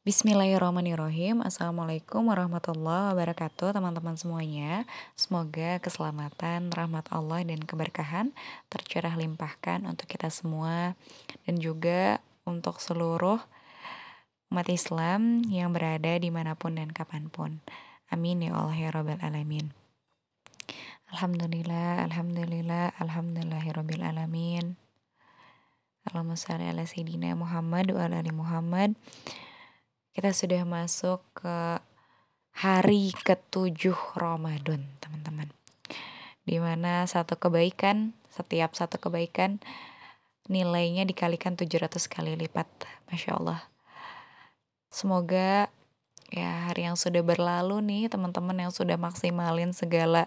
Bismillahirrahmanirrahim. Assalamualaikum warahmatullahi wabarakatuh Teman-teman semuanya. Semoga keselamatan, rahmat Allah dan keberkahan Tercurah limpahkan untuk kita semua Dan juga untuk seluruh umat Islam Yang berada di mana pun dan kapan pun. Amin ya Allah ya Rabbal Alamin. Alhamdulillah, Alhamdulillah, Alhamdulillahirabbil Alamin. Allahumma salli ala Sayyidina Muhammad wa ala ali Muhammad kita sudah masuk ke hari ketujuh Ramadan, teman-teman. Di mana satu kebaikan, setiap satu kebaikan nilainya dikalikan 700 kali lipat. Masya Allah. Semoga ya hari yang sudah berlalu nih, teman-teman yang sudah maksimalin segala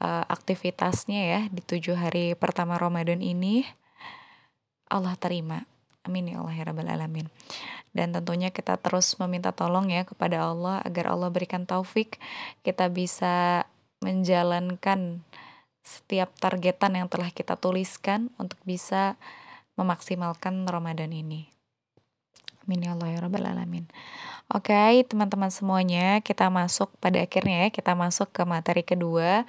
uh, aktivitasnya ya di tujuh hari pertama Ramadan ini, Allah terima. Amin ya Allah ya Rabbal Alamin dan tentunya kita terus meminta tolong ya kepada Allah agar Allah berikan taufik kita bisa menjalankan setiap targetan yang telah kita tuliskan untuk bisa memaksimalkan Ramadan ini. Amin ya Allah ya Rabbal Alamin. Oke okay, teman-teman semuanya kita masuk pada akhirnya ya kita masuk ke materi kedua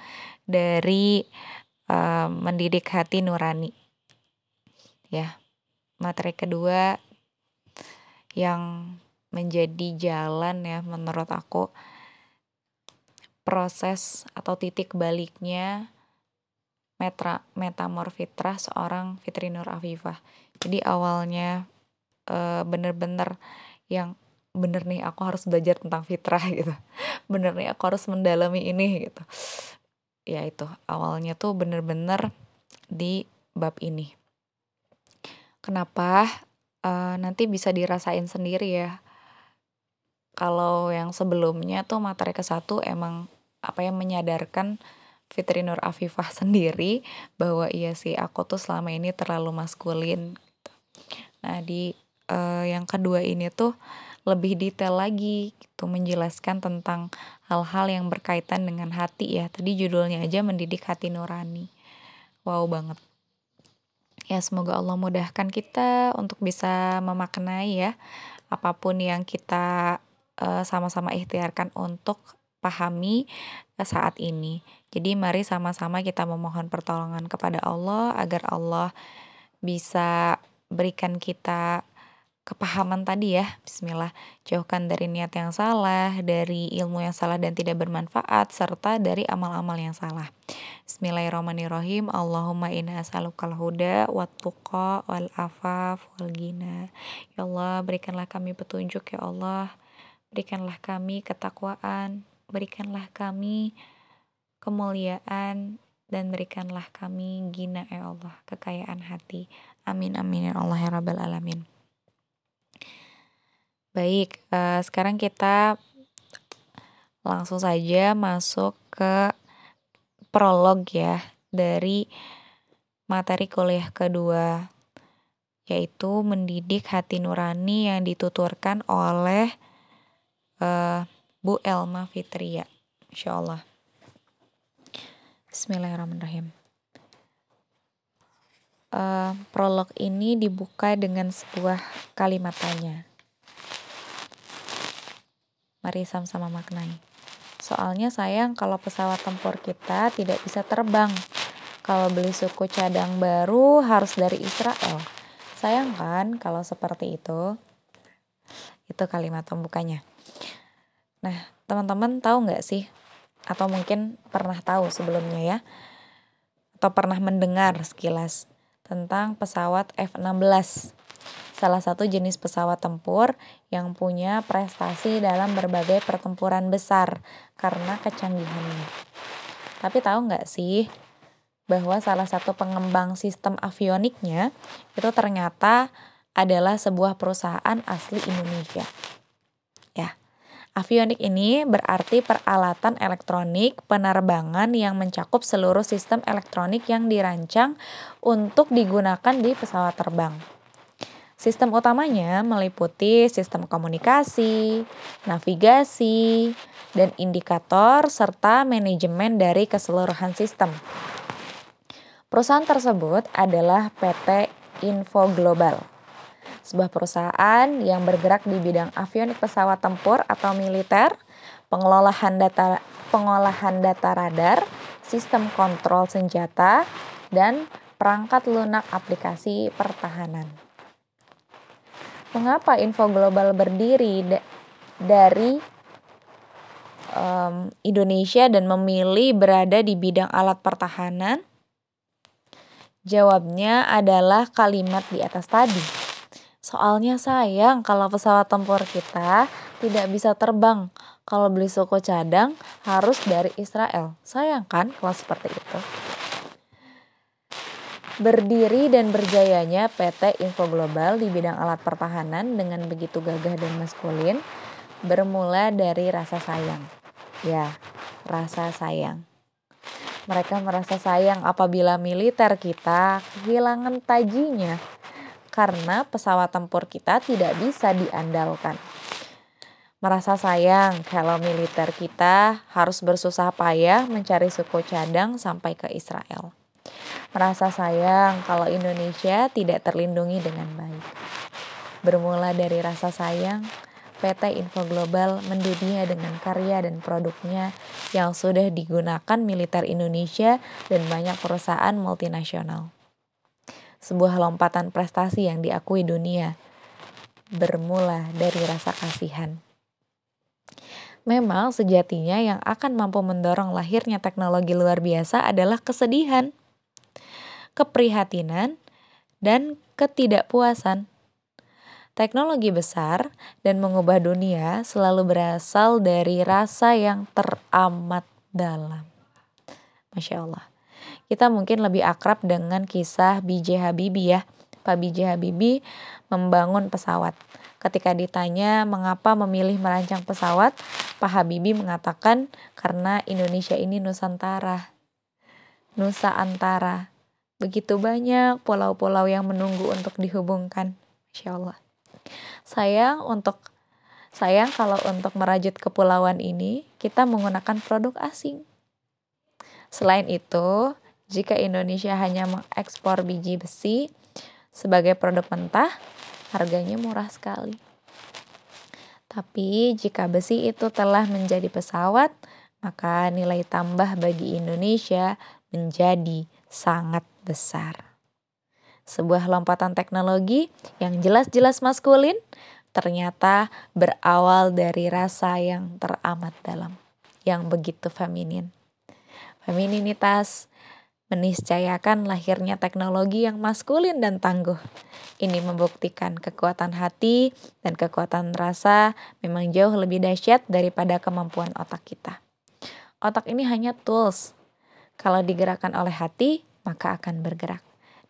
dari uh, mendidik hati nurani. Ya materi kedua yang menjadi jalan ya menurut aku proses atau titik baliknya metra metamorfitrah seorang Fitri Nur Afifah. Jadi awalnya e, bener-bener yang bener nih aku harus belajar tentang fitrah gitu. Bener nih aku harus mendalami ini gitu. Ya itu awalnya tuh bener-bener di bab ini. Kenapa? uh, nanti bisa dirasain sendiri ya. Kalau yang sebelumnya tuh materi ke satu emang apa yang menyadarkan Fitri Nur Afifah sendiri bahwa iya sih aku tuh selama ini terlalu maskulin. Gitu. Nah di uh, yang kedua ini tuh lebih detail lagi gitu menjelaskan tentang hal-hal yang berkaitan dengan hati ya. Tadi judulnya aja mendidik hati nurani. Wow banget. Ya semoga Allah mudahkan kita untuk bisa memaknai ya apa pun yang kita sama sama-sama ikhtiarkan untuk pahami saat ini. Jadi mari sama-sama kita memohon pertolongan kepada Allah agar Allah bisa berikan kita kepahaman tadi ya. Bismillah. Jauhkan dari niat yang salah dari ilmu yang salah dan tidak bermanfaat serta dari amal-amal yang salah. Bismillahirrahmanirrahim. Allahumma inna as'alukal huda wat tuqa wal afaf wal gina Ya Allah berikanlah kami petunjuk ya Allah. Berikanlah kami ketakwaan berikanlah kami kemuliaan dan berikanlah kami gina ya Allah kekayaan hati. Amin amin ya Allah ya rabbal alamin Baik, uh, sekarang kita langsung saja masuk ke prolog ya dari materi kuliah kedua yaitu mendidik hati nurani yang dituturkan oleh uh, Bu Elma Fitria. Insya Allah. Bismillahirrahmanirrahim. Uh, prolog ini dibuka dengan sebuah kalimat tanya. Mari sama-sama maknai. Soalnya sayang kalau pesawat tempur kita tidak bisa terbang. Kalau beli suku cadang baru harus dari Israel. Sayang kan kalau seperti itu? Itu kalimat pembukanya. Nah, teman-teman tahu nggak sih? Atau mungkin pernah tahu sebelumnya ya? Atau pernah mendengar sekilas tentang pesawat F-16 salah satu jenis pesawat tempur yang punya prestasi dalam berbagai pertempuran besar karena kecanggihannya. Tapi tahu nggak sih bahwa salah satu pengembang sistem avioniknya itu ternyata adalah sebuah perusahaan asli Indonesia. Ya, avionik ini berarti peralatan elektronik penerbangan yang mencakup seluruh sistem elektronik yang dirancang untuk digunakan di pesawat terbang. Sistem utamanya meliputi sistem komunikasi, navigasi, dan indikator serta manajemen dari keseluruhan sistem. Perusahaan tersebut adalah PT Info Global. sebuah perusahaan yang bergerak di bidang avionik pesawat tempur atau militer, pengolahan data pengolahan data radar, sistem kontrol senjata, dan perangkat lunak aplikasi pertahanan. Mengapa Info Global berdiri dari um, Indonesia dan memilih berada di bidang alat pertahanan? Jawabnya adalah kalimat di atas tadi. Soalnya sayang kalau pesawat tempur kita tidak bisa terbang. Kalau beli suku cadang harus dari Israel. Sayang kan kalau seperti itu. Berdiri dan berjayanya PT Info Global di bidang alat pertahanan dengan begitu gagah dan maskulin bermula dari rasa sayang. Ya, rasa sayang. Mereka merasa sayang apabila militer kita kehilangan tajinya karena pesawat tempur kita tidak bisa diandalkan. Merasa sayang kalau militer kita harus bersusah payah mencari suku cadang sampai ke Israel. Merasa sayang kalau Indonesia tidak terlindungi dengan baik. Bermula dari rasa sayang, PT Info Global mendunia dengan karya dan produknya yang sudah digunakan militer Indonesia dan banyak perusahaan multinasional. Sebuah lompatan prestasi yang diakui dunia bermula dari rasa kasihan. Memang sejatinya yang akan mampu mendorong lahirnya teknologi luar biasa adalah kesedihan, keprihatinan, dan ketidakpuasan. Teknologi besar dan mengubah dunia selalu berasal dari rasa yang teramat dalam. Masya Allah. Kita mungkin lebih akrab dengan kisah B.J. Habibie ya. Pak B.J. Habibie membangun pesawat. Ketika ditanya mengapa memilih merancang pesawat, Pak Habibie mengatakan karena Indonesia ini Nusantara. Nusa Antara. Begitu banyak pulau-pulau yang menunggu untuk dihubungkan. Masya Allah. Sayang untuk sayang kalau untuk merajut kepulauan ini kita menggunakan produk asing. Selain itu, jika Indonesia hanya mengekspor biji besi sebagai produk mentah, harganya murah sekali. Tapi jika besi itu telah menjadi pesawat, maka nilai tambah bagi Indonesia menjadi sangat besar sebuah lompatan teknologi yang jelas-jelas maskulin, ternyata berawal dari rasa yang teramat dalam, yang begitu feminin. Femininitas meniscayakan lahirnya teknologi yang maskulin dan tangguh. Ini membuktikan kekuatan hati dan kekuatan rasa memang jauh lebih dahsyat daripada kemampuan otak kita. Otak ini hanya tools. Kalau digerakkan oleh hati, maka akan bergerak.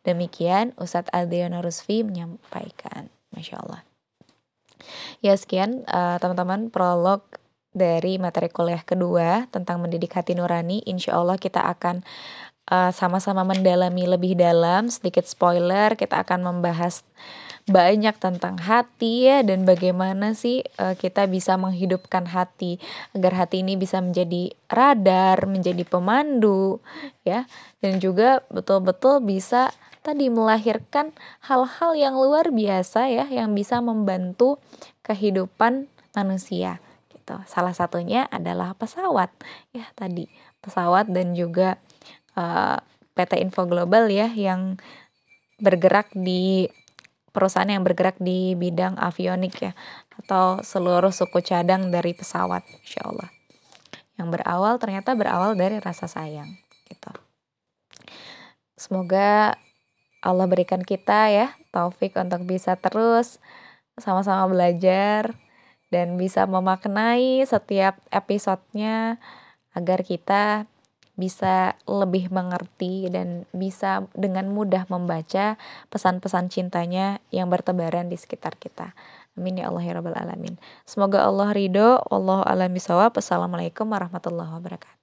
Demikian Ustadz Adriano Rusfi menyampaikan. Masya Allah. Ya sekian uh, teman-teman prolog dari materi kuliah kedua tentang mendidik hati nurani. Insya Allah kita akan uh, sama-sama mendalami lebih dalam. Sedikit spoiler, kita akan membahas banyak tentang hati ya dan bagaimana sih uh, kita bisa menghidupkan hati agar hati ini bisa menjadi radar, menjadi pemandu ya dan juga betul-betul bisa tadi melahirkan hal-hal yang luar biasa ya yang bisa membantu kehidupan manusia gitu. Salah satunya adalah pesawat ya tadi pesawat dan juga uh, eh, PT Info Global ya yang bergerak di perusahaan yang bergerak di bidang avionik ya atau seluruh suku cadang dari pesawat insya Allah yang berawal ternyata berawal dari rasa sayang gitu. Semoga Allah berikan kita ya taufik untuk bisa terus sama-sama belajar dan bisa memaknai setiap episodenya agar kita bisa lebih mengerti dan bisa dengan mudah membaca pesan-pesan cintanya yang bertebaran di sekitar kita. Amin ya Allah ya Rabbal Alamin. Semoga Allah ridho, Allah alami sawab. Assalamualaikum warahmatullahi wabarakatuh.